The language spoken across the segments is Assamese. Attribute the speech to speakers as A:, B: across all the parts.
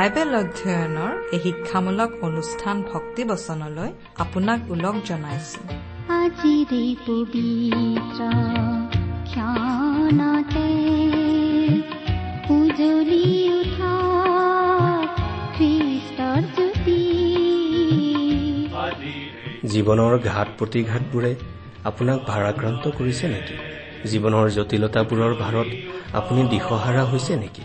A: বাইবেল অধ্যয়নৰ এই শিক্ষামূলক অনুষ্ঠান ভক্তি বচনলৈ আপোনাক ওলগ জনাইছো।
B: আজিৰে পবিত্ৰ ক্ষণতে উজলি উঠা খ্ৰীষ্টৰ জ্যোতি।
C: জীৱনৰ ঘাট প্ৰতিঘাতবোৰে আপোনাক ভাৰাক্ৰান্ত কৰিছে নেকি? জীৱনৰ জটিলতাবোৰৰ ভাৰত আপুনি দিশহাৰা হৈছে নেকি?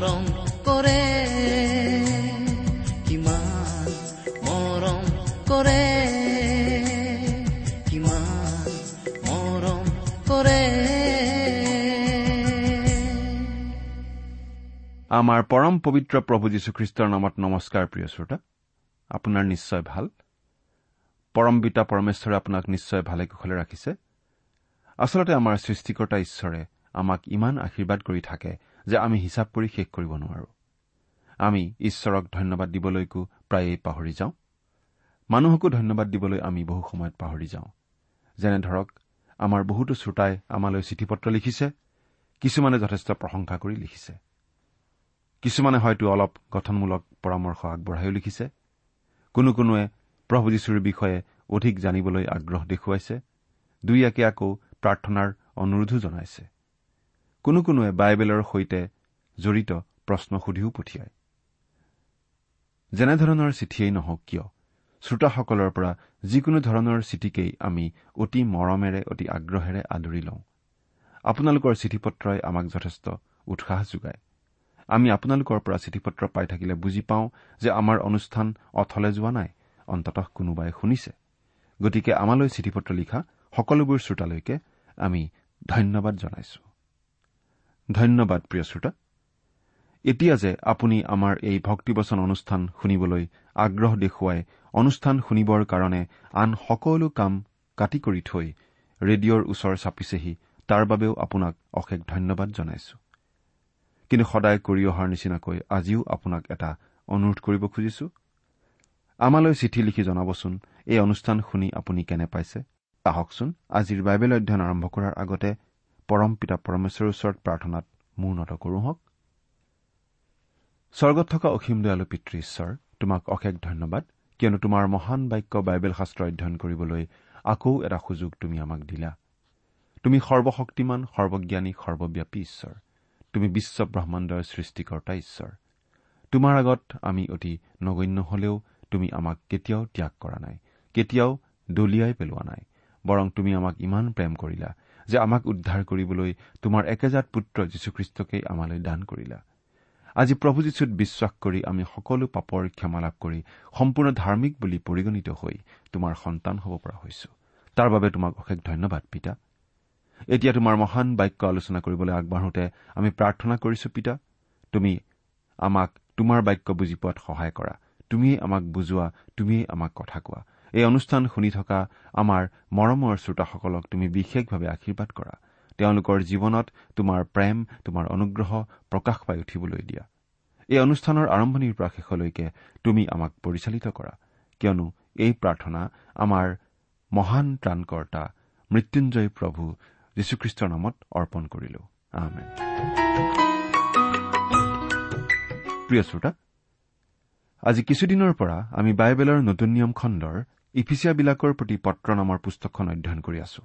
D: মৰম কৰে কিমান মৰম কৰে কিমান মৰম কৰে।
E: আমাৰ পৰম পবিত্ৰ প্ৰভু যীশুখ্ৰীষ্টৰ নামত নমস্কাৰ প্ৰিয় শ্ৰোতা। আপোনাৰ নিশ্চয় ভাল। পৰম পিতা পৰমেশ্বৰে আপোনাক নিশ্চয় ভালে কুশলে ৰাখিছে। আচলতে আমাৰ সৃষ্টিকৰ্তা ঈশ্বৰে আমাক ইমান আশীৰ্বাদ কৰি থাকে। যে আমি হিচাপ কৰি শেষ কৰিব নোৱাৰো। আমি ঈশ্বৰক ধন্যবাদ দিবলৈকো প্ৰায়েই পাহৰি যাওঁ। মানুহকো ধন্যবাদ দিবলৈ আমি বহু সময়ত পাহৰি যাওঁ। যেনে ধৰক আমাৰ বহুতো শ্ৰোতাই আমালৈ চিঠি পত্ৰ লিখিছে কিছুমানে যথেষ্ট প্ৰশংসা কৰি লিখিছে। কিছুমানে হয়তো অলপ গঠনমূলক পৰামৰ্শ আগবঢ়াইও লিখিছে। কোনো কোনোৱে প্ৰভু যীশুৰ বিষয়ে অধিক জানিবলৈ আগ্ৰহ দেখুৱাইছে। দুই একে আকৌ প্ৰাৰ্থনাৰ অনুৰোধো জনাইছে। কোনো কোনোৱে বাইবেলৰ সৈতে জড়িত প্ৰশ্ন সুধিও পঠিয়ায়। যেনেধৰণৰ চিঠিয়েই নহওক কিয় শ্ৰোতাসকলৰ পৰা যিকোনো ধৰণৰ চিঠিকেই আমি অতি মৰমেৰে অতি আগ্ৰহেৰে আদৰি লওঁ। আপোনালোকৰ চিঠি পত্ৰই আমাক যথেষ্ট উৎসাহ যোগায়। আমি আপোনালোকৰ পৰা চিঠি পত্ৰ পাই থাকিলে বুজি পাওঁ যে আমাৰ অনুষ্ঠান অথলে যোৱা নাই অন্ততঃ কোনোবাই শুনিছে। গতিকে আমালৈ চিঠি পত্ৰ লিখা সকলোবোৰ শ্ৰোতালৈকে আমি ধন্যবাদ জনাইছো। ধন্যবাদ প্ৰিয় শ্ৰোতা। এতিয়া যে আপুনি আমাৰ এই ভক্তিবচন অনুষ্ঠান শুনিবলৈ আগ্ৰহ দেখুৱাই অনুষ্ঠান শুনিবৰ কাৰণে আন সকলো কাম কাটি কৰি থৈ ৰেডিঅ'ৰ ওচৰ চাপিছেহি তাৰ বাবেও আপোনাক অশেষ ধন্যবাদ জনাইছো। কিন্তু সদায় কৰি অহাৰ নিচিনাকৈ আজিও আপোনাক এটা অনুৰোধ কৰিব খুজিছো। আমালৈ চিঠি লিখি জনাবচোন এই অনুষ্ঠান শুনি আপুনি কেনে পাইছে? আহকচোন আজিৰ বাইবেল অধ্যয়ন আৰম্ভ কৰাৰ আগতে পৰম পিতা পৰমেশ্বৰৰ ওচৰত প্ৰাৰ্থনাত মূৰ নত কৰোঁ হওক স্বৰ্গত থকা অসীম দয়ালু পিতৃ ঈশ্বৰ তোমাক অশেষ ধন্যবাদ কিয়নো তোমাৰ মহান বাক্য বাইবেল শাস্ত্ৰ অধ্যয়ন কৰিবলৈ আকৌ এটা সুযোগ তুমি আমাক দিলা। তুমি সৰ্বশক্তিমান সৰ্বজ্ঞানী সৰ্বব্যাপী ঈশ্বৰ। তুমি বিশ্ব ব্ৰহ্মাণ্ডৰ সৃষ্টিকৰ্তা ঈশ্বৰ। তোমাৰ আগত আমি অতি নগণ্য হলেও তুমি আমাক কেতিয়াও ত্যাগ কৰা নাই কেতিয়াও দলিয়াই পেলোৱা নাই বৰং তুমি আমাক ইমান প্ৰেম কৰিলা যে আমাক উদ্ধাৰ কৰিবলৈ তোমাৰ একেজাত পুত্ৰ যীশুখ্ৰীষ্টকেই আমালৈ দান কৰিলা। আজি প্ৰভু যীশুত বিশ্বাস কৰি আমি সকলো পাপৰ ক্ষমা লাভ কৰি সম্পূৰ্ণ ধাৰ্মিক বুলি পৰিগণিত হৈ তোমাৰ সন্তান হ'ব পৰা হৈছো। তাৰ বাবে তোমাক অশেষ ধন্যবাদ পিতা। এতিয়া তোমাৰ মহান বাক্য আলোচনা কৰিবলৈ আগবাঢ়োতে আমি প্ৰাৰ্থনা কৰিছো পিতা। তুমি আমাক তোমাৰ বাক্য বুজি পোৱাত সহায় কৰা। তুমিয়েই আমাক বুজোৱা তুমিয়েই আমাক কথা কোৱা। এই অনুষ্ঠান শুনি থকা আমাৰ মৰমৰ শ্ৰোতাসকলক তুমি বিশেষভাৱে আশীৰ্বাদ কৰা। তেওঁলোকৰ জীৱনত তোমাৰ প্ৰেম তোমাৰ অনুগ্ৰহ প্ৰকাশ পাই উঠিবলৈ দিয়া। এই অনুষ্ঠানৰ আৰম্ভণিৰ পৰা শেষলৈকে তুমি আমাক পৰিচালিত কৰা। কিয়নো এই প্ৰাৰ্থনা আমাৰ মহান ত্ৰাণকৰ্তা মৃত্যুঞ্জয় প্ৰভু যীশুখ্ৰীষ্টৰ নামত অৰ্পণ কৰিলো। আজি কিছুদিনৰ পৰা আমি বাইবেলৰ নতুন নিয়ম খণ্ডৰ ইফিচিয়াবিলাকৰ প্ৰতি পত্ৰ নামৰ পুস্তকখন অধ্যয়ন কৰি আছো।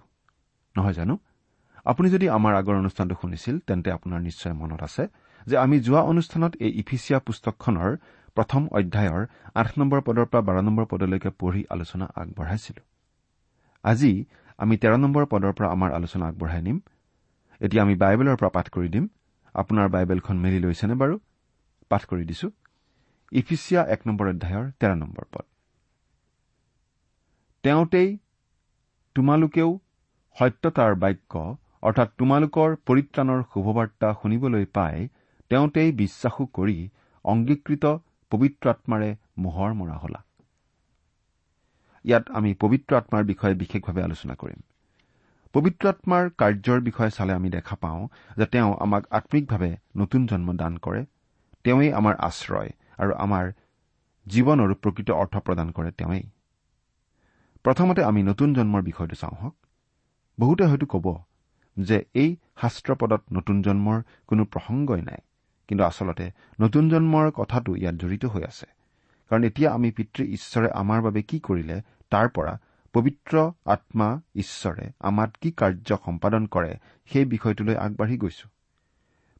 E: নহয় জানো? আপুনি যদি আমাৰ আগৰ অনুষ্ঠানটো শুনিছিল তেন্তে আপোনাৰ নিশ্চয় মনত আছে যে আমি যোৱা অনুষ্ঠানত এই ইফিচিয়া পুস্তকখনৰ প্ৰথম অধ্যায়ৰ আঠ নম্বৰ পদৰ পৰা বাৰ নম্বৰ পদলৈকে পঢ়ি আলোচনা আগবঢ়াইছিলো। আজি আমি তেৰ নম্বৰ পদৰ পৰা আমাৰ আলোচনা আগবঢ়াই নিম। এতিয়া আমি বাইবেলৰ পৰা পাঠ কৰি দিম। আপোনাৰ বাইবেলখন মেলি লৈছেনে বাৰু? পাঠ কৰি দিছো। ইফিচিয়া এক নম্বৰ অধ্যায়ৰ তেৰ নম্বৰ পদ। তেওঁতেই তোমালোকেও সত্যতাৰ বাক্য অৰ্থাৎ তোমালোকৰ পৰিত্ৰাণৰ শুভবাৰ্তা শুনিবলৈ পাই তেওঁতেই বিশ্বাসো কৰি অংগীকৃত পবিত্ৰ আত্মাৰে মোহৰ মৰা হলা। ইয়াত আমি পবিত্ৰ আত্মাৰ বিষয়ে বিশেষভাৱে আলোচনা কৰিম। পবিত্ৰ আত্মাৰ কাৰ্যৰ বিষয়ে চালে আমি দেখা পাওঁ যে তেওঁ আমাক আম্মিকভাৱে নতুন জন্ম দান কৰে তেওঁই আমাৰ আশ্ৰয় আৰু আমাৰ জীৱনৰো প্ৰকৃত অৰ্থ প্ৰদান কৰে তেওঁই প্ৰথমতে আমি নতুন জন্মৰ বিষয়টো চাওঁ হওক। বহুতে হয়তো ক'ব যে এই শাস্ত্ৰ পদত নতুন জন্মৰ কোনো প্ৰসংগই নাই কিন্তু আচলতে নতুন জন্মৰ কথাটো ইয়াত জড়িত হৈ আছে। কাৰণ এতিয়া আমি পিতৃ ঈশ্বৰে আমাৰ বাবে কি কৰিলে তাৰ পৰা পবিত্ৰ আত্মা ঈশ্বৰে আমাত কি কাৰ্য সম্পাদন কৰে সেই বিষয়টোলৈ আগবাঢ়ি গৈছো।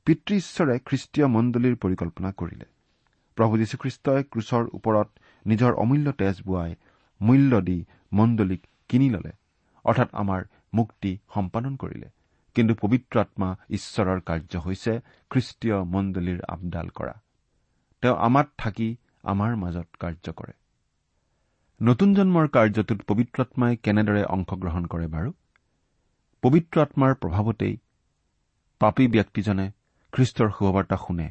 E: পিতৃ ঈশ্বৰে খ্ৰীষ্টীয় মণ্ডলীৰ পৰিকল্পনা কৰিলে। প্ৰভু যীশুখ্ৰীষ্টই ক্ৰুচৰ ওপৰত নিজৰ অমূল্য তেজ বোৱাই মূল্য দি মণ্ডলীক কিনি ললে অৰ্থাৎ আমাৰ মুক্তি সম্পাদন কৰিলে। কিন্তু পবিত্ৰ আত্মা ঈশ্বৰৰ কাৰ্য হৈছে খ্ৰীষ্টীয় মণ্ডলীৰ আপডাল কৰা। তেওঁ আমাত থাকি আমাৰ মাজত কাৰ্য কৰে। নতুন জন্মৰ কাৰ্যটোত পবিত্ৰ আত্মাই কেনেদৰে অংশগ্ৰহণ কৰে বাৰু? পবিত্ৰ আত্মাৰ প্ৰভাৱতেই পাপী ব্যক্তিজনে খ্ৰীষ্টৰ শুভবাৰ্তা শুনে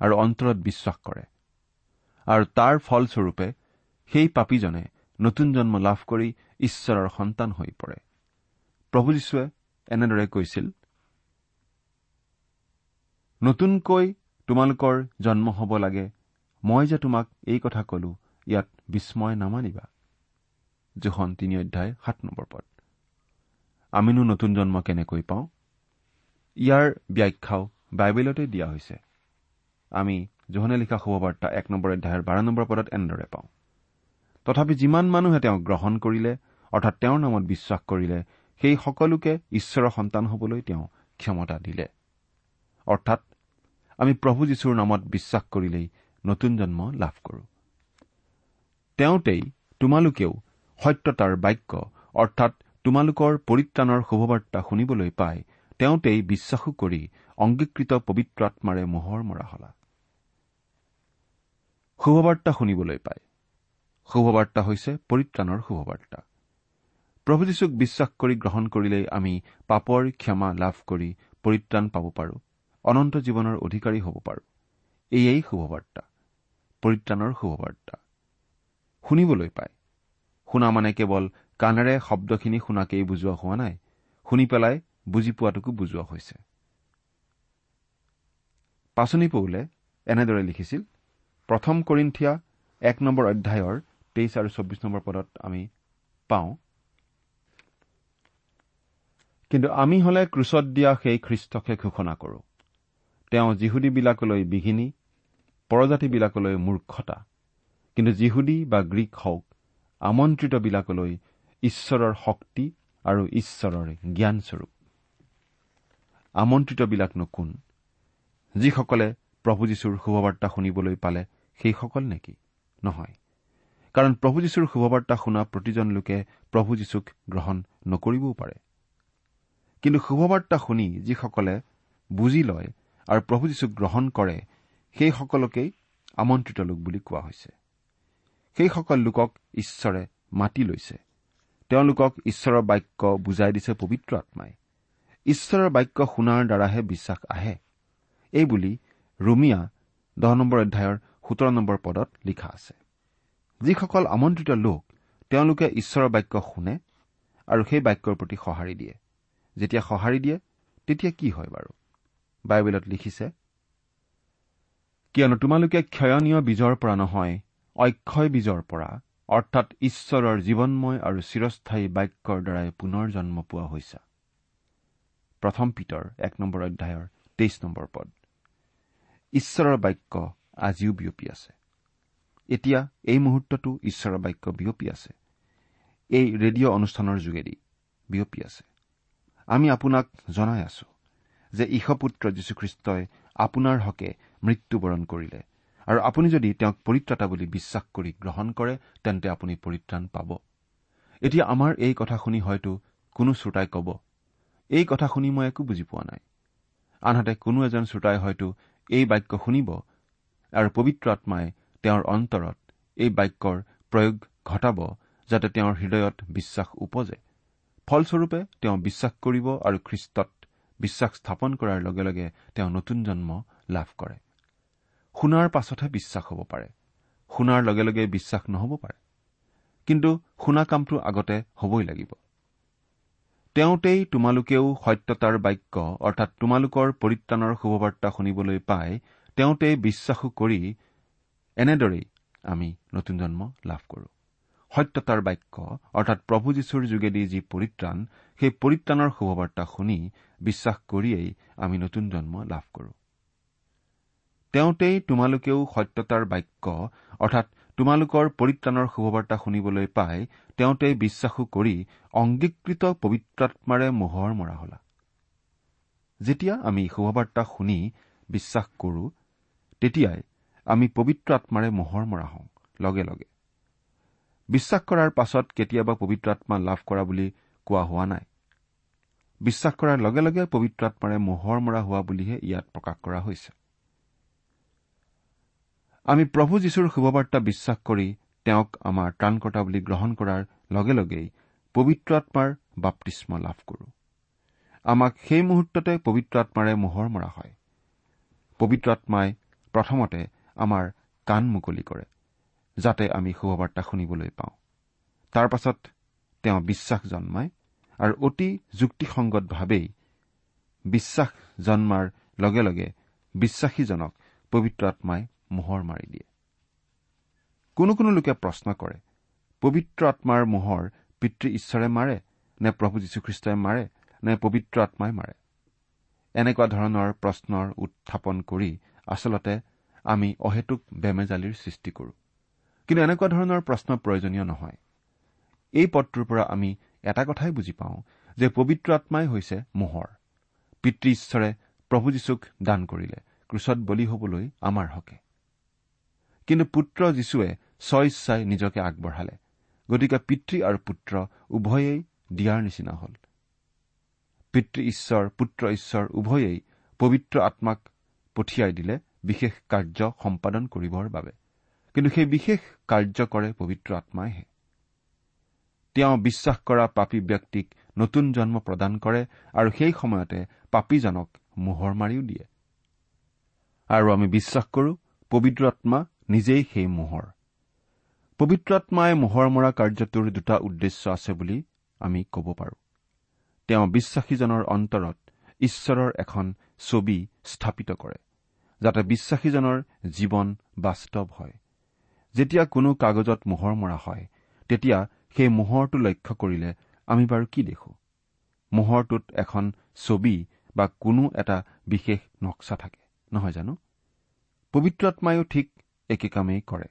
E: আৰু অন্তৰত বিশ্বাস কৰে। আৰু তাৰ ফলস্বৰূপে সেই পাপীজনে নতুন জন্ম লাভ কৰি ঈশ্বৰৰ সন্তান হৈ পৰে। প্ৰভু যীশুৱে এনেদৰে কৈছিল নতুনকৈ তোমালোকৰ জন্ম হ'ব লাগে। মই যে তোমাক এই কথা কলো ইয়াত বিস্ময় নামানিবা। জোখন তিনি অধ্যায় সাত নম্বৰ পদ। আমিনো নতুন জন্ম কেনেকৈ পাওঁ? ইয়াৰ ব্যাখ্যাও বাইবেলতে দিয়া হৈছে। আমি জোহনে লিখা শুভবাৰ্তা এক নম্বৰ অধ্যায়ৰ বাৰ নম্বৰ পদত এনেদৰে পাওঁ। তথাপি যিমান মানুহে তেওঁক গ্ৰহণ কৰিলে অৰ্থাৎ তেওঁৰ নামত বিশ্বাস কৰিলে সেই সকলোকে ঈশ্বৰৰ সন্তান হবলৈ তেওঁ ক্ষমতা দিলে। অৰ্থাৎ আমি প্ৰভু যীশুৰ নামত বিশ্বাস কৰিলেই নতুন জন্ম লাভ কৰো। তেওঁতেই তোমালোকেও সত্যতাৰ বাক্য অৰ্থাৎ তোমালোকৰ পৰিত্ৰাণৰ শুভবাৰ্তা শুনিবলৈ পাই তেওঁতেই বিশ্বাসো কৰি অংগীকৃত পবিত্ৰ আত্মাৰে মোহৰ মৰা হলা। শুভবাৰ্তা শুনিবলৈ পায়। শুভবাৰ্তা হৈছে পৰিত্ৰাণৰ শুভবাৰ্তা। প্ৰভু যীশুক বিশ্বাস কৰি গ্ৰহণ কৰিলেই আমি পাপৰ ক্ষমা লাভ কৰি পৰিত্ৰাণ পাব পাৰো অনন্ত জীৱনৰ অধিকাৰী হ'ব পাৰো। এয়েই শুভবাৰ্তা পৰিত্ৰাণৰ শুভবাৰ্তা। শুনিবলৈ পায় শুনা মানে কেৱল কাণেৰে শব্দখিনি শুনাকেই বুজোৱা হোৱা নাই শুনি পেলাই বুজি পোৱাটোকো বুজোৱা হৈছে। পাচনি পৌলে এনেদৰে লিখিছিল প্ৰথম কৰিন্থিয়া এক নম্বৰ অধ্যায়ৰ তেইছ আৰু চৌব্বিছ নম্বৰ পদত আমি পাওঁ। কিন্তু আমি হলে ক্ৰুচত দিয়া সেই খ্ৰীষ্টকে ঘোষণা কৰো। তেওঁ যিহুদীবিলাকলৈ বিঘিনি পৰজাতিবিলাকলৈ মূৰ্খতা। কিন্তু যিহুদী বা গ্ৰীক হওক আমন্ত্ৰিতবিলাকলৈ ঈশ্বৰৰ শক্তি আৰু ঈশ্বৰৰ জ্ঞানস্বৰূপ। আমন্ত্ৰিতবিলাকনো কোন যিসকলে প্ৰভু যীশুৰ শুভবাৰ্তা শুনিবলৈ পালে সেইসকল নেকি? নহয়। কাৰণ প্ৰভু যীশুৰ শুভবাৰ্তা শুনা প্ৰতিজন লোকে প্ৰভু যীশুক গ্ৰহণ নকৰিবও পাৰে। কিন্তু শুভবাৰ্তা শুনি যিসকলে বুজি লয় আৰু প্ৰভু যীশুক গ্ৰহণ কৰে সেইসকলকেই আমন্ত্ৰিত লোক বুলি কোৱা হৈছে। সেইসকল লোকক ঈশ্বৰে মাতি লৈছে। তেওঁলোকক ঈশ্বৰৰ বাক্য বুজাই দিছে পবিত্ৰ আত্মাই। ঈশ্বৰৰ বাক্য শুনাৰ দ্বাৰাহে বিশ্বাস আহে। এই বুলি ৰুমিয়া দহ নম্বৰ অধ্যায়ৰ সোতৰ নম্বৰ পদত লিখা আছে। যিসকল আমন্ত্ৰিত লোক তেওঁলোকে ঈশ্বৰৰ বাক্য শুনে আৰু সেই বাক্যৰ প্ৰতি সঁহাৰি দিয়ে। যেতিয়া সঁহাৰি দিয়ে তেতিয়া কি হয় বাৰু? বাইবেলত লিখিছে কিয়নো তোমালোকে ক্ষয়নীয় বীজৰ পৰা নহয় অক্ষয় বীজৰ পৰা অৰ্থাৎ ঈশ্বৰৰ জীৱনময় আৰু চিৰস্থায়ী বাক্যৰ দ্বাৰাই পুনৰ জন্ম পোৱা হৈছে। প্ৰথম পিতৰ এক নম্বৰ অধ্যায়ৰ তেইছ নম্বৰ পদ। ঈশ্বৰৰ বাক্য আজিও বিয়পি আছে। এতিয়া এই মুহূৰ্ততো ঈশ্বৰৰ বাক্য বিয়পি আছে। এই ৰেডিঅ' অনুষ্ঠানৰ যোগেদি বিয়পি আছে। আমি আপোনাক জনাই আছো যে ঈশপুত্ৰ যীশুখ্ৰীষ্টই আপোনাৰ হকে মৃত্যুবৰণ কৰিলে আৰু আপুনি যদি তেওঁক পৰিত্ৰাতা বুলি বিশ্বাস কৰি গ্ৰহণ কৰে তেন্তে আপুনি পৰিত্ৰাণ পাব। এতিয়া আমাৰ এই কথা শুনি হয়তো কোনো শ্ৰোতাই কব এই কথা শুনি মই একো বুজি পোৱা নাই। আনহাতে কোনো এজন শ্ৰোতাই হয়তো এই বাক্য শুনিব আৰু পবিত্ৰ আত্মাই তেওঁৰ অন্তৰত এই বাক্যৰ প্ৰয়োগ ঘটাব যাতে তেওঁৰ হৃদয়ত বিশ্বাস উপজে। ফলস্বৰূপে তেওঁ বিশ্বাস কৰিব আৰু খ্ৰীষ্টত বিশ্বাস স্থাপন কৰাৰ লগে লগে তেওঁ নতুন জন্ম লাভ কৰে। শুনাৰ পাছতহে বিশ্বাস হ'ব পাৰে। শুনাৰ লগে লগে বিশ্বাস নহ'ব পাৰে। কিন্তু শুনা কামটো আগতে হ'বই লাগিব। তেওঁতেই তোমালোকেও সত্যতাৰ বাক্য অৰ্থাৎ তোমালোকৰ পৰিত্ৰাণৰ শুভবাৰ্তা শুনিবলৈ পাই তেওঁতেই বিশ্বাসো কৰি এনেদৰেই আমি নতুন জন্ম লাভ কৰো। সত্যতাৰ বাক্য অৰ্থাৎ প্ৰভু যীশুৰ যোগেদি যি পৰিত্ৰাণ সেই পৰিত্ৰাণৰ শুভবাৰ্তা শুনি বিশ্বাস কৰিয়েই আমি নতুন জন্ম লাভ কৰো। তেওঁতেই তোমালোকেও সত্যতাৰ বাক্য অৰ্থাৎ তোমালোকৰ পৰিত্ৰাণৰ শুভবাৰ্তা শুনিবলৈ পাই তেওঁতেই বিশ্বাসো কৰি অংগীকৃত পবিত্ৰাত্মাৰে মোহৰ মৰা হলা। যেতিয়া আমি শুভবাৰ্তা শুনি বিশ্বাস কৰো তেতিয়াই আমি পবিত্ৰ আত্মাৰে মোহৰ মৰা হওঁ লগে লগে। বিশ্বাস কৰাৰ পাছত কেতিয়াবা পবিত্ৰ আত্মা লাভ কৰা বুলি কোৱা হোৱা নাই। বিশ্বাস কৰাৰ লগে লগে পবিত্ৰ আত্মাৰে মোহৰ মৰা হোৱা বুলিহে ইয়াত প্ৰকাশ কৰা হৈছে। আমি প্ৰভু যীশুৰ শুভবাৰ্তা বিশ্বাস কৰি তেওঁক আমাৰ ত্ৰাণকৰ্তা বুলি গ্ৰহণ কৰাৰ লগে লগেই পবিত্ৰ আত্মাৰ বাপ্তিস্ম লাভ কৰো। আমাক সেই মুহূৰ্ততে পবিত্ৰ আত্মাৰে মোহৰ মৰা হয়। পবিত্ৰ আত্মাই প্ৰথমতে আমাৰ কাণ মুকলি কৰে যাতে আমি শুভবাৰ্তা শুনিবলৈ পাওঁ। তাৰ পাছত তেওঁ বিশ্বাস জন্মায় আৰু অতি যুক্তিসংগতভাৱেই বিশ্বাস জন্মাৰ লগে লগে বিশ্বাসীজনক পবিত্ৰ আত্মাই মোহৰ মাৰি দিয়ে। কোনো কোনো লোকে প্ৰশ্ন কৰে পবিত্ৰ আত্মাৰ মোহৰ পিতৃ ঈশ্বৰে মাৰে নে প্ৰভু যীশুখ্ৰীষ্টই মাৰে নে পবিত্ৰ আত্মাই মাৰে? এনেকুৱা ধৰণৰ প্ৰশ্নৰ উত্থাপন কৰি আচলতে আমি অহেতুক বেমেজালিৰ সৃষ্টি কৰো। কিন্তু এনেকুৱা ধৰণৰ প্ৰশ্ন প্ৰয়োজনীয় নহয়। এই পদটোৰ পৰা আমি এটা কথাই বুজি পাওঁ যে পবিত্ৰ আত্মাই হৈছে মোহৰ। পিতৃ ঈশ্বৰে প্ৰভু যীশুক দান কৰিলে ক্ৰুচত বলি হবলৈ আমাৰ হকে। কিন্তু পুত্ৰ যীশুৱে স্ব ইচ্ছাই নিজকে আগবঢ়ালে। গতিকে পিতৃ আৰু পুত্ৰ উভয়েই দিয়াৰ নিচিনা হ'ল। পিতৃ ঈশ্বৰ পুত্ৰ ঈশ্বৰ উভয়েই পবিত্ৰ আত্মাক পঠিয়াই দিলে বিশেষ কাৰ্য সম্পাদন কৰিবৰ বাবে। কিন্তু সেই বিশেষ কাৰ্য কৰে পবিত্ৰ আত্মাইহে। তেওঁ বিশ্বাস কৰা পাপী ব্যক্তিক নতুন জন্ম প্ৰদান কৰে আৰু সেই সময়তে পাপীজনক মোহৰ মাৰিও দিয়ে। আৰু আমি বিশ্বাস কৰো পবিত্ৰ আত্মা নিজেই সেই মোহৰ। পবিত্ৰ আত্মাই মোহৰ মৰা কাৰ্যটোৰ দুটা উদ্দেশ্য আছে বুলি আমি ক'ব পাৰোঁ। তেওঁ বিশ্বাসীজনৰ অন্তৰত ঈশ্বৰৰ এখন ছবি স্থাপিত কৰে। যাতে বিশ্বাসীজনৰ জীৱন বাস্তৱ হয়। যেতিয়া কোনো কাগজত মোহৰ মৰা হয় তেতিয়া সেই মোহৰটো লক্ষ্য কৰিলে আমি বাৰু কি দেখো? মোহৰটোত এখন ছবি বা কোনো এটা বিশেষ নক্সা থাকে নহয় জানো? পবিত্ৰ আত্মায়ো ঠিক একে কামেই কৰে।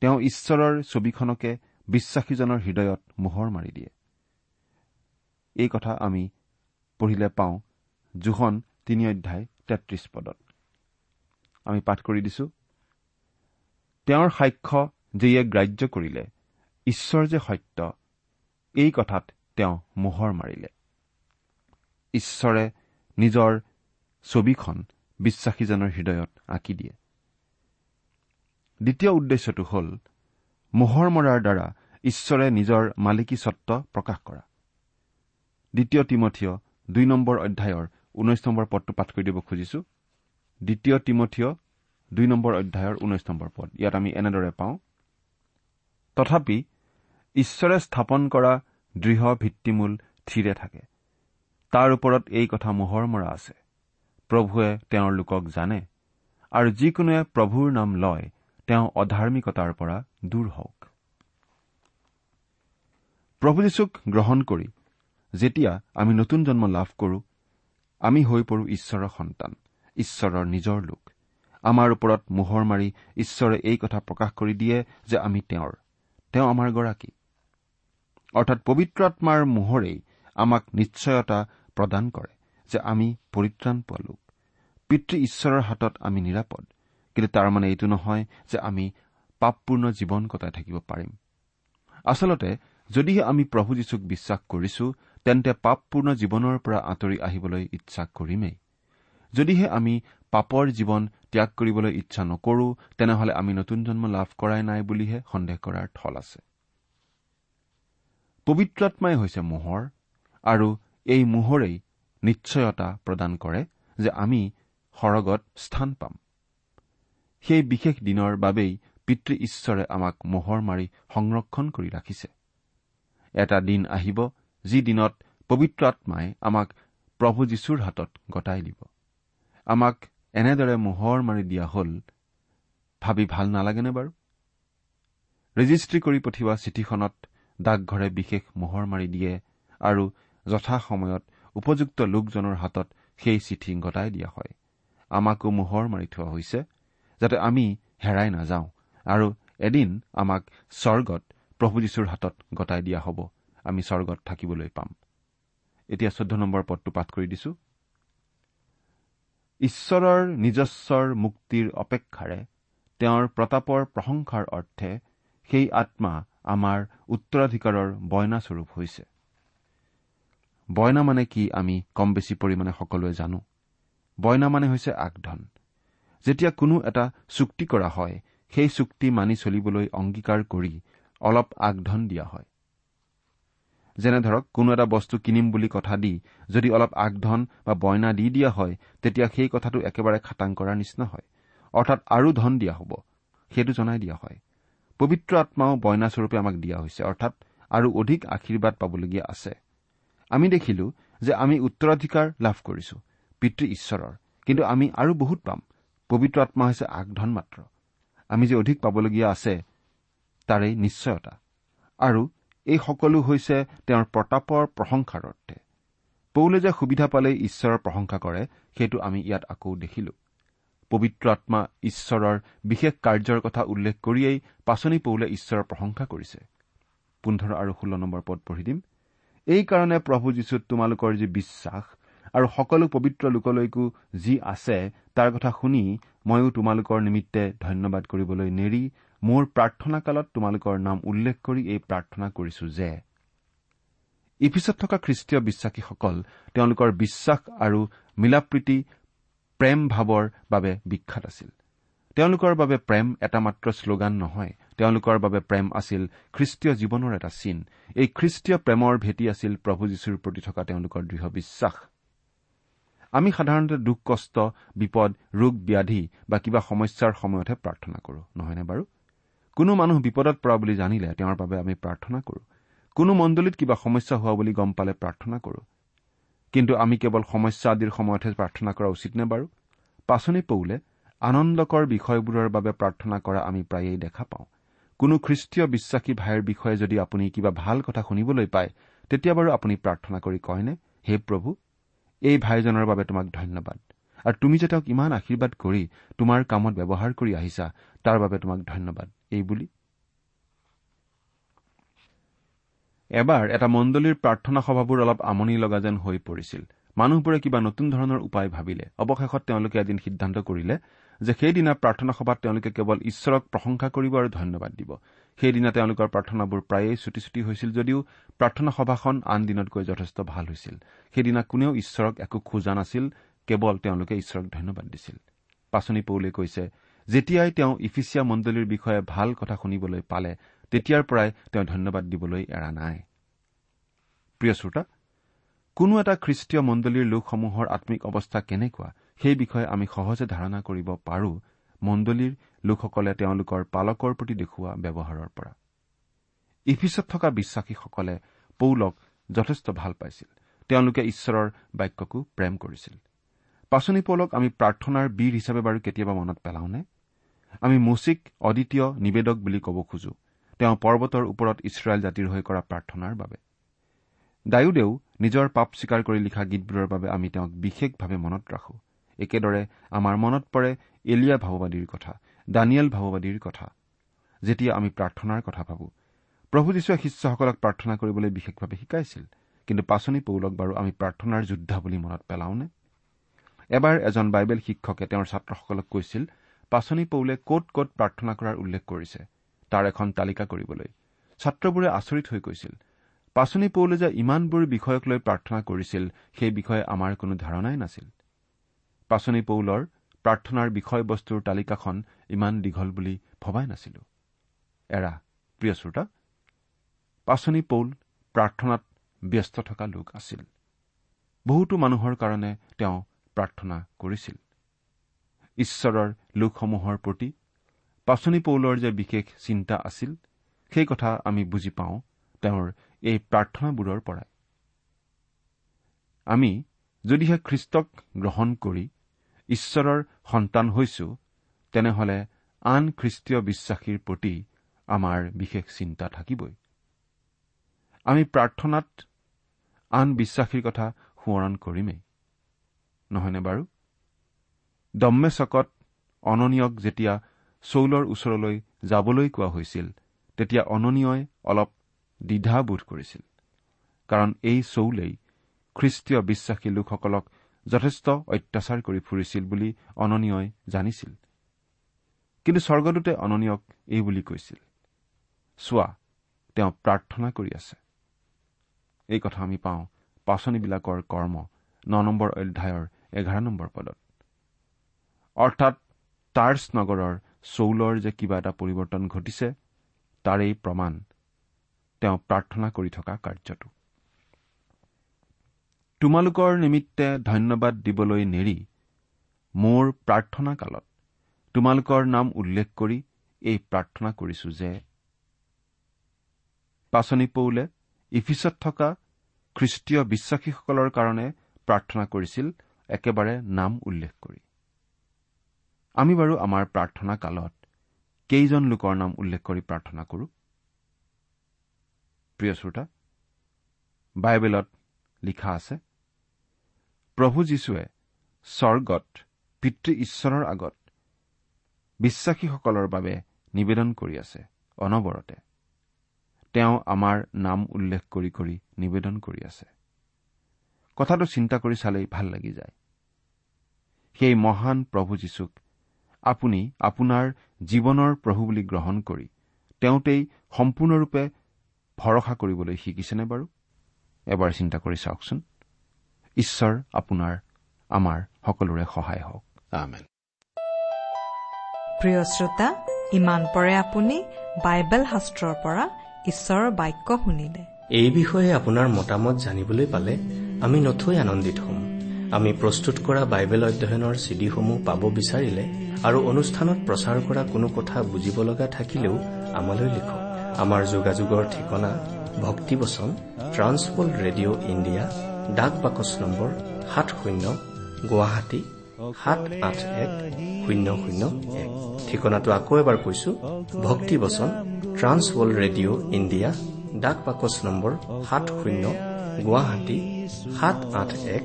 E: তেওঁ ঈশ্বৰৰ ছবিখনকে বিশ্বাসীজনৰ হৃদয়ত মোহৰ মাৰি দিয়ে। এই কথা আমি পঢ়িলে পাওঁ জোহন তিনি অধ্যায় তেত্ৰিশ পদত। আমি পাঠ কৰি দিছো। তেওঁৰ সাক্ষ্য যিয়ে গ্ৰাহ্য কৰিলে ঈশ্বৰ যে সত্য এই কথাত তেওঁ মোহৰ মাৰিলে। ঈশ্বৰে নিজৰ ছবিখন বিশ্বাসীজনৰ হৃদয়ত আঁকি দিয়ে। দ্বিতীয় উদ্দেশ্যটো হ'ল মোহৰ মৰাৰ দ্বাৰা ঈশ্বৰে নিজৰ মালিকী স্বত্ব প্ৰকাশ কৰা। দ্বিতীয় তিমঠীয় দুই নম্বৰ অধ্যায়ৰ ঊনৈশ নম্বৰ পদটো পাঠ কৰি দিব খুজিছো। দ্বিতীয় তিমঠীয় দুই নম্বৰ অধ্যায়ৰ ঊনৈশ নম্বৰ পদ। ইয়াত আমি এনেদৰে পাওঁ তথাপি ঈশ্বৰে স্থাপন কৰা দৃঢ় ভিত্তিমূল থিৰে থাকে। তাৰ ওপৰত এই কথা মোহৰ মৰা আছে। প্ৰভুৱে তেওঁৰ লোকক জানে আৰু যিকোনোৱে প্ৰভুৰ নাম লয় তেওঁ অধাৰ্মিকতাৰ পৰা দূৰ হওক। প্ৰভু যীশুক গ্ৰহণ কৰি যেতিয়া আমি নতুন জন্ম লাভ কৰো আমি হৈ পৰো ঈশ্বৰৰ সন্তান। ঈশ্বৰৰ নিজৰ লোক। আমাৰ ওপৰত মোহৰ মাৰি ঈশ্বৰে এই কথা প্ৰকাশ কৰি দিয়ে যে আমি তেওঁৰ তেওঁ আমাৰ গৰাকী। অৰ্থাৎ পবিত্ৰ আত্মাৰ মোহৰেই আমাক নিশ্চয়তা প্ৰদান কৰে যে আমি পৰিত্ৰাণ পোৱা লোক। পিতৃ ঈশ্বৰৰ হাতত আমি নিৰাপদ কিন্তু তাৰ মানে এইটো নহয় যে আমি পাপপূৰ্ণ জীৱন কটাই থাকিব পাৰিম। আচলতে যদিহে আমি প্ৰভু যীশুক বিশ্বাস কৰিছো তেন্তে পাপপূৰ্ণ জীৱনৰ পৰা আঁতৰি আহিবলৈ ইচ্ছা কৰিমেই। যদিহে আমি পাপৰ জীৱন ত্যাগ কৰিবলৈ ইচ্ছা নকৰো তেনেহলে আমি নতুন জন্ম লাভ কৰাই নাই বুলিহে সন্দেহ কৰাৰ থল আছে। পবিত্ৰত্মাই হৈছে মোহৰ আৰু এই মোহৰেই নিশ্চয়তা প্ৰদান কৰে যে আমি সৰগত স্থান পাম। সেই বিশেষ দিনৰ বাবেই পিতৃ ঈশ্বৰে আমাক মোহৰ মাৰি সংৰক্ষণ কৰি ৰাখিছে। এটা দিন আহিব যি দিনত পবিত্ৰ আত্মাই আমাক প্ৰভু যীশুৰ হাতত গতাই দিব। আমাক এনেদৰে মোহৰ মাৰি দিয়া হল ভাবি ভাল নালাগেনে বাৰু? ৰেজিষ্ট্ৰী কৰি পঠিওৱা চিঠিখনত ডাকঘৰে বিশেষ মোহৰ মাৰি দিয়ে আৰু যথা সময়ত উপযুক্ত লোকজনৰ হাতত সেই চিঠি গতাই দিয়া হয়। আমাকো মোহৰ মাৰি থোৱা হৈছে যাতে আমি হেৰাই নাযাওঁ আৰু এদিন আমাক স্বৰ্গত প্ৰভু যীশুৰ হাতত গতাই দিয়া হ'ব। আমি স্বৰ্গত থাকিবলৈ পাম। এতিয়া চৈধ্য নম্বৰ পদটো পাঠ কৰি দিছো। ঈশ্বৰৰ নিজস্বৰ মুক্তিৰ অপেক্ষাৰে তেওঁৰ প্ৰতাপৰ প্ৰশংসাৰ অৰ্থে সেই আত্মা আমাৰ উত্তৰাধিকাৰৰ বয়নাস্বৰূপ হৈছে। বয়না মানে কি আমি কম বেছি পৰিমাণে সকলোৱে জানো। বয়না মানে হৈছে আগধন। যেতিয়া কোনো এটা চুক্তি কৰা হয় সেই চুক্তি মানি চলিবলৈ অংগীকাৰ কৰি অলপ আগধন দিয়া হয়। যেনে ধৰক কোনো এটা বস্তু কিনিম বুলি কথা দি যদি অলপ আগধন বা বইনা দি দিয়া হয় তেতিয়া সেই কথাটো একেবাৰে খাটাং কৰাৰ নিচিনা হয়। অৰ্থাৎ আৰু ধন দিয়া হ'ব। সেইটো জনাই দিয়া হয়। পবিত্ৰ আত্মাও বইনাস্বৰূপে আমাক দিয়া হৈছে অৰ্থাৎ আৰু অধিক আশীৰ্বাদ পাবলগীয়া আছে। আমি দেখিলো যে আমি উত্তৰাধিকাৰ লাভ কৰিছো পিতৃ ঈশ্বৰৰ। কিন্তু আমি আৰু বহুত পাম। পবিত্ৰ আত্মা হৈছে আগধন মাত্ৰ। আমি যে অধিক পাবলগীয়া আছে তাৰেই নিশ্চয়তা। আৰু এই সকলো হৈছে তেওঁৰ প্ৰতাপৰ প্ৰশংসাৰ অৰ্থে পৌলে যে সুবিধা পালেই ঈশ্বৰৰ প্ৰশংসা কৰে সেইটো আমি ইয়াত আকৌ দেখিলো। পবিত্ৰ আত্মা ঈশ্বৰৰ বিশেষ কাৰ্যৰ কথা উল্লেখ কৰিয়েই পাচনি পৌলে ঈশ্বৰৰ প্ৰশংসা কৰিছে। পোন্ধৰ আৰু ষোল্ল নম্বৰ পদ পঢ়ি দিম। এইকাৰণে প্ৰভু যীশুত তোমালোকৰ যি বিশ্বাস আৰু সকলো পবিত্ৰ লোকলৈকো যি আছে তাৰ কথা শুনি ময়ো তোমালোকৰ নিমিত্তে ধন্যবাদ কৰিবলৈ নেৰি মোৰ প্ৰাৰ্থনা কালত তোমালোকৰ নাম উল্লেখ কৰি এই প্ৰাৰ্থনা কৰিছো যে ইফিচত থকা খ্ৰীষ্টীয় বিশ্বাসীসকল তেওঁলোকৰ বিশ্বাস আৰু মিলাপ্ৰীতি প্ৰেম ভাৱৰ বাবে বিখ্যাত আছিল। তেওঁলোকৰ বাবে প্ৰেম এটা মাত্ৰ শ্লোগান নহয় তেওঁলোকৰ বাবে প্ৰেম আছিল খ্ৰীষ্টীয় জীৱনৰ এটা চিন। এই খ্ৰীষ্টীয় প্ৰেমৰ ভেটি আছিল প্ৰভু যীশুৰ প্ৰতি থকা তেওঁলোকৰ দৃঢ় বিশ্বাস। আমি সাধাৰণতে দুখ কষ্ট বিপদ ৰোগ ব্যাধি বা কিবা সমস্যাৰ সময়তহে প্ৰাৰ্থনা কৰো নহয়নে বাৰু? কোনো মানুহ বিপদত পৰা বুলি জানিলে তেওঁৰ বাবে আমি প্ৰাৰ্থনা কৰো। কোনো মণ্ডলীত কিবা সমস্যা হোৱা বুলি গম পালে প্ৰাৰ্থনা কৰো। কিন্তু আমি কেৱল সমস্যা আদিৰ সময়তহে প্ৰাৰ্থনা কৰা উচিত নে বাৰু? পাচনি পৌলে আনন্দকৰ বিষয়বোৰৰ বাবে প্ৰাৰ্থনা কৰা আমি প্ৰায়েই দেখা পাওঁ। কোনো খ্ৰীষ্টীয় বিশ্বাসী ভাইৰ বিষয়ে যদি আপুনি কিবা ভাল কথা শুনিবলৈ পায় তেতিয়া বাৰু আপুনি প্ৰাৰ্থনা কৰি কয়নে হে প্ৰভু এই ভাইজনৰ বাবে তোমাক ধন্যবাদ। আৰু তুমি যে তেওঁক ইমান আশীৰ্বাদ কৰি তোমাৰ কামত ব্যৱহাৰ কৰি আহিছা তাৰ বাবে তোমাক ধন্যবাদ। এই বুলি। এবাৰ এটা মণ্ডলীৰ প্ৰাৰ্থনা সভাবোৰ অলপ আমনি লগা যেন হৈ পৰিছিল। মানুহবোৰে কিবা নতুন ধৰণৰ উপায় ভাবিলে। অৱশেষত তেওঁলোকে এদিন সিদ্ধান্ত কৰিলে যে সেইদিনা প্ৰাৰ্থনা সভাত তেওঁলোকে কেৱল ঈশ্বৰক প্ৰশংসা কৰিব আৰু ধন্যবাদ দিব। সেইদিনা তেওঁলোকৰ প্ৰাৰ্থনাবোৰ প্ৰায়েই ছুটি ছুটি হৈছিল যদিও প্ৰাৰ্থনা সভাখন আন দিনতকৈ যথেষ্ট ভাল হৈছিল। সেইদিনা কোনেও ঈশ্বৰক একো খোজা নাছিল কেৱল তেওঁলোকে ঈশ্বৰক ধন্যবাদ দিছিল। পাচনি পৌলে কৈছে যেতিয়াই তেওঁ ইফিচিয়া মণ্ডলীৰ বিষয়ে ভাল কথা শুনিবলৈ পালে তেতিয়াৰ পৰাই তেওঁ ধন্যবাদ দিবলৈ এৰা নাই। শ্ৰোতা কোনো এটা খ্ৰীষ্টীয় মণ্ডলীৰ লোকসমূহৰ আম্মিক অৱস্থা কেনেকুৱা সেই বিষয়ে আমি সহজে ধাৰণা কৰিব পাৰো মণ্ডলীৰ লোকসকলে তেওঁলোকৰ পালকৰ প্ৰতি দেখুওৱা ব্যৱহাৰৰ পৰা। ইফিচত থকা বিশ্বাসীসকলে পৌলক যথেষ্ট ভাল পাইছিল। তেওঁলোকে ঈশ্বৰৰ বাক্যকো প্ৰেম কৰিছিল। পাচনি পৌলক আমি প্ৰাৰ্থনাৰ বীৰ হিচাপে বাৰু কেতিয়াবা মনত পেলাওনে? আমি মুচিক অদ্বিতীয় নিবেদক বুলি ক'ব খোজো। তেওঁ পৰ্বতৰ ওপৰত ইছৰাইল জাতিৰ হৈ কৰা প্ৰাৰ্থনাৰ বাবে। ডায়ুদেও নিজৰ পাপ স্বীকাৰ কৰি লিখা গীতবোৰৰ বাবে আমি তেওঁক বিশেষভাৱে মনত ৰাখো। একেদৰে আমাৰ মনত পৰে এলিয়া ভাওবাদীৰ কথা দানিয়েল ভাওবাদীৰ কথা যেতিয়া আমি প্ৰাৰ্থনাৰ কথা ভাবো। প্ৰভু যীশুৱে শিষ্যসকলক প্ৰাৰ্থনা কৰিবলৈ বিশেষভাৱে শিকাইছিল কিন্তু পাচনি পৌলক বাৰু আমি প্ৰাৰ্থনাৰ যোদ্ধা বুলি মনত পেলাওনে? এবাৰ এজন বাইবেল শিক্ষকে তেওঁৰ ছাত্ৰসকলক কৈছিল পাচনি পৌলে ক'ত ক'ত প্ৰাৰ্থনা কৰাৰ উল্লেখ কৰিছে তাৰ এখন তালিকা কৰিবলৈ। ছাত্ৰবোৰে আচৰিত হৈ কৈছিল পাচনি পৌলে যে ইমানবোৰ বিষয়ক লৈ প্ৰাৰ্থনা কৰিছিল সেই বিষয়ে আমাৰ কোনো ধাৰণাই নাছিল। পাচনি পৌলৰ প্ৰাৰ্থনাৰ বিষয়বস্তুৰ তালিকাখন ইমান দীঘল বুলি ভবাই নাছিলো। এৰা প্ৰিয় শ্ৰোতা পাচনি পৌল প্ৰাৰ্থনাত ব্যস্ত থকা লোক আছিল। বহুতো মানুহৰ কাৰণে তেওঁ প্ৰাৰ্থনা কৰিছিল। ঈশ্বৰৰ লোকসমূহৰ প্ৰতি পাচনি পৌলৰ যে বিশেষ চিন্তা আছিল সেই কথা আমি বুজি পাওঁ তেওঁৰ এই প্ৰাৰ্থনাবোৰৰ পৰাই আমি যদিহে খ্ৰীষ্টক গ্ৰহণ কৰি ঈশ্বৰৰ সন্তান হৈছো তেনেহলে আন খ্ৰীষ্টীয় বিশ্বাসীৰ প্ৰতি আমাৰ বিশেষ চিন্তা থাকিবই। আমি প্ৰাৰ্থনাত আন বিশ্বাসীৰ কথা সোঁৱৰণ কৰিমেই। নহয়নে বাৰু? দম্মে চকত অননীয়ক যেতিয়া চৌলৰ ওচৰলৈ যাবলৈ কোৱা হৈছিল তেতিয়া অননীয়ই অলপ দ্বিধাবোধ কৰিছিল। কাৰণ এই চৌলেই খ্ৰীষ্টীয় বিশ্বাসী লোকসকলক যথেষ্ট অত্যাচাৰ কৰি ফুৰিছিল বুলি অননীয়ই জানিছিল। কিন্তু স্বৰ্গদূতে অননীয়ক এই বুলি কৈছিল চোৱা তেওঁ প্ৰাৰ্থনা কৰি আছে। এই কথা আমি পাওঁ পাচনিবিলাকৰ কৰ্ম ন নম্বৰ অধ্যায়ৰ এঘাৰ নম্বৰ পদত। অৰ্থাৎ টাৰ্চ নগৰৰ চৌলৰ যে কিবা এটা পৰিৱৰ্তন ঘটিছে তাৰেই প্ৰমাণ তেওঁ প্ৰাৰ্থনা কৰি থকা কাৰ্যটো। তোমালোকৰ নিমিত্তে ধন্যবাদ দিবলৈ নেৰি মোৰ প্ৰাৰ্থনা কালত তোমালোকৰ নাম উল্লেখ কৰি এই প্ৰাৰ্থনা কৰিছো যে পাচনি পৌলে ইফিচত থকা খ্ৰীষ্টীয় বিশ্বাসীসকলৰ কাৰণে প্ৰাৰ্থনা কৰিছিল একেবাৰে নাম উল্লেখ কৰি। আমি বাৰু আমাৰ প্ৰাৰ্থনা কালত কেইজন লোকৰ নাম উল্লেখ কৰি প্ৰাৰ্থনা কৰো? প্ৰিয় শ্ৰোতা বাইবেলত লিখা আছে প্ৰভু যীশুৱে স্বৰ্গত পিতৃ ঈশ্বৰৰ আগত বিশ্বাসীসকলৰ বাবে নিবেদন কৰি আছে অনবৰতে। তেওঁ আমাৰ নাম উল্লেখ কৰি কৰি নিবেদন কৰি আছে। কথাটো চিন্তা কৰি চালেই ভাল লাগি যায়। সেই মহান প্ৰভু যীশুক আপুনি আপোনাৰ জীৱনৰ প্ৰভু বুলি গ্ৰহণ কৰি তেওঁতেই সম্পূৰ্ণৰূপে ভৰসা কৰিবলৈ শিকিছেনে বাৰু? এবাৰ চিন্তা কৰি চাওকচোন। ঈশ্বৰ আপোনাৰ আমাৰ সকলোৰে সহায় হওক।
A: প্ৰিয় শ্ৰোতা ইমান পৰে আপুনি বাইবেল শাস্ত্ৰৰ পৰা ঈশ্বৰৰ বাক্য শুনিলে।
C: এই বিষয়ে আপোনাৰ মতামত জানিবলৈ পালে আমি নথৈ আনন্দিত হ'ম। আমি প্ৰস্তুত কৰা বাইবেল অধ্যয়নৰ চিডিসমূহ পাব বিচাৰিলে আৰু অনুষ্ঠানত প্ৰচাৰ কৰা কোনো কথা বুজিব লগা থাকিলেও আমালৈ লিখক। আমাৰ যোগাযোগৰ ঠিকনা ভক্তিবচন ট্ৰান্সৱৰ্ল্ড ৰেডিঅ' ইণ্ডিয়া ডাক বাকচ নম্বৰ সাত শূন্য গুৱাহাটী সাত আঠ এক শূন্য শূন্য এক। ঠিকনাটো আকৌ এবাৰ কৈছো ভক্তিবচন ট্ৰান্সৱৰ্ল্ড ৰেডিঅ' ইণ্ডিয়া ডাক বাকচ নম্বৰ সাত শূন্য গুৱাহাটী সাত আঠ এক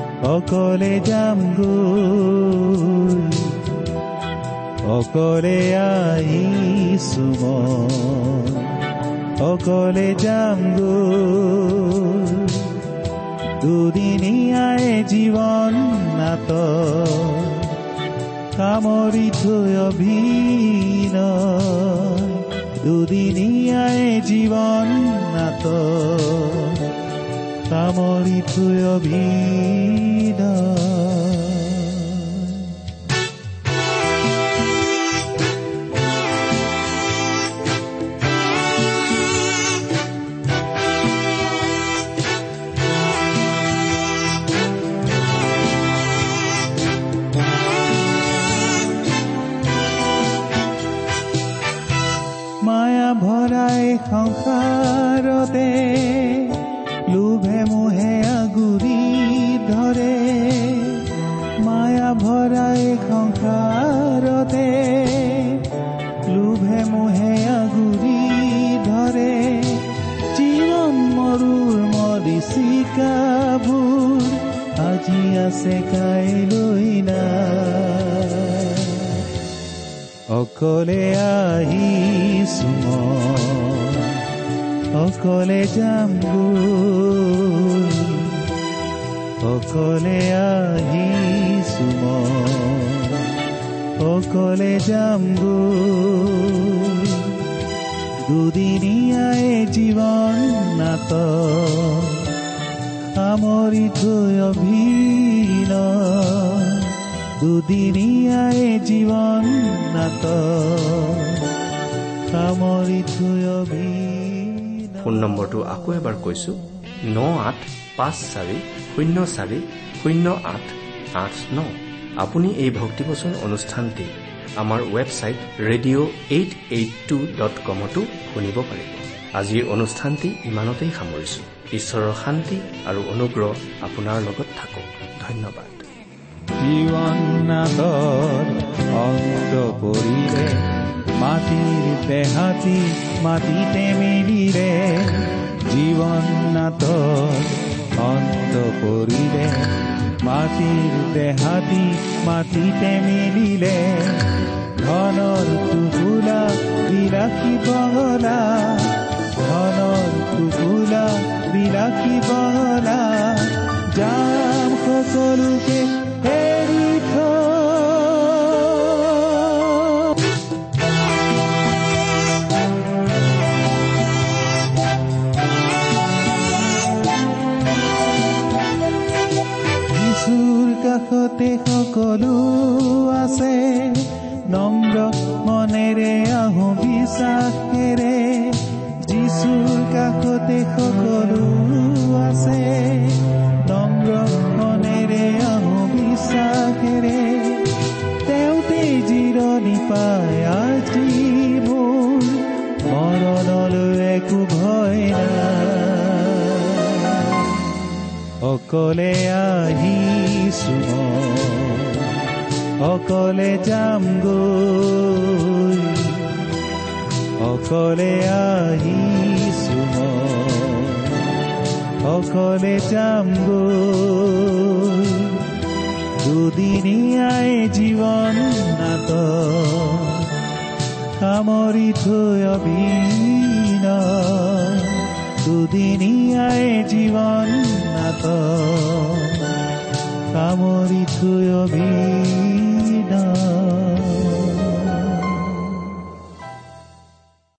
F: অকলে যাম গৈ অকলে আহিছো মই অকলে যাম গৈ দুদিনীয়াই জীৱন নাট সামৰি থৈ অভিন দুদিনীয়াই জীৱন নাট থৈ অভিন অকলে আহিছো অকলে যাম অকলে আহিছো অকলে যাম দুদিনীয়াই জীৱন নাট সামৰি থৈ অভিন দুদিনীয়াই জীৱন নাট সামৰি থৈ অভিন
C: ফোন নম্বৰটো আকৌ এবাৰ কৈছো ন আঠ পাঁচ চাৰি শূন্য চাৰি শূন্য আঠ আঠ ন। আপুনি এই ভক্তিবচন অনুষ্ঠানটি আমাৰ website radio' eight eight two dot কমতো শুনিব পাৰিব। আজিৰ অনুষ্ঠানটি ইমানতেই সামৰিছো। ঈশ্বৰৰ শান্তি আৰু অনুগ্ৰহ আপোনাৰ লগত থাকক। ধন্যবাদ।
F: জীৱন নাটৰ অন্ত পৰিলে মাটিৰ দেহাতি মাটিতে মিলিলে জীৱন নাটৰ অন্ত পৰিলে মাটিৰ দেহাতি মাটিতে মিলিলে ধনৰ টুকুলা বিলাসী বহলা ধনৰ টুকুলা বিলাসী বহলা যাম সকলোকে কাষতে সকলো আছে। নম্ৰ মনেৰে আহো বিশ্বাসেৰে যিচুৰ কাষতে সকলো অকলে যাম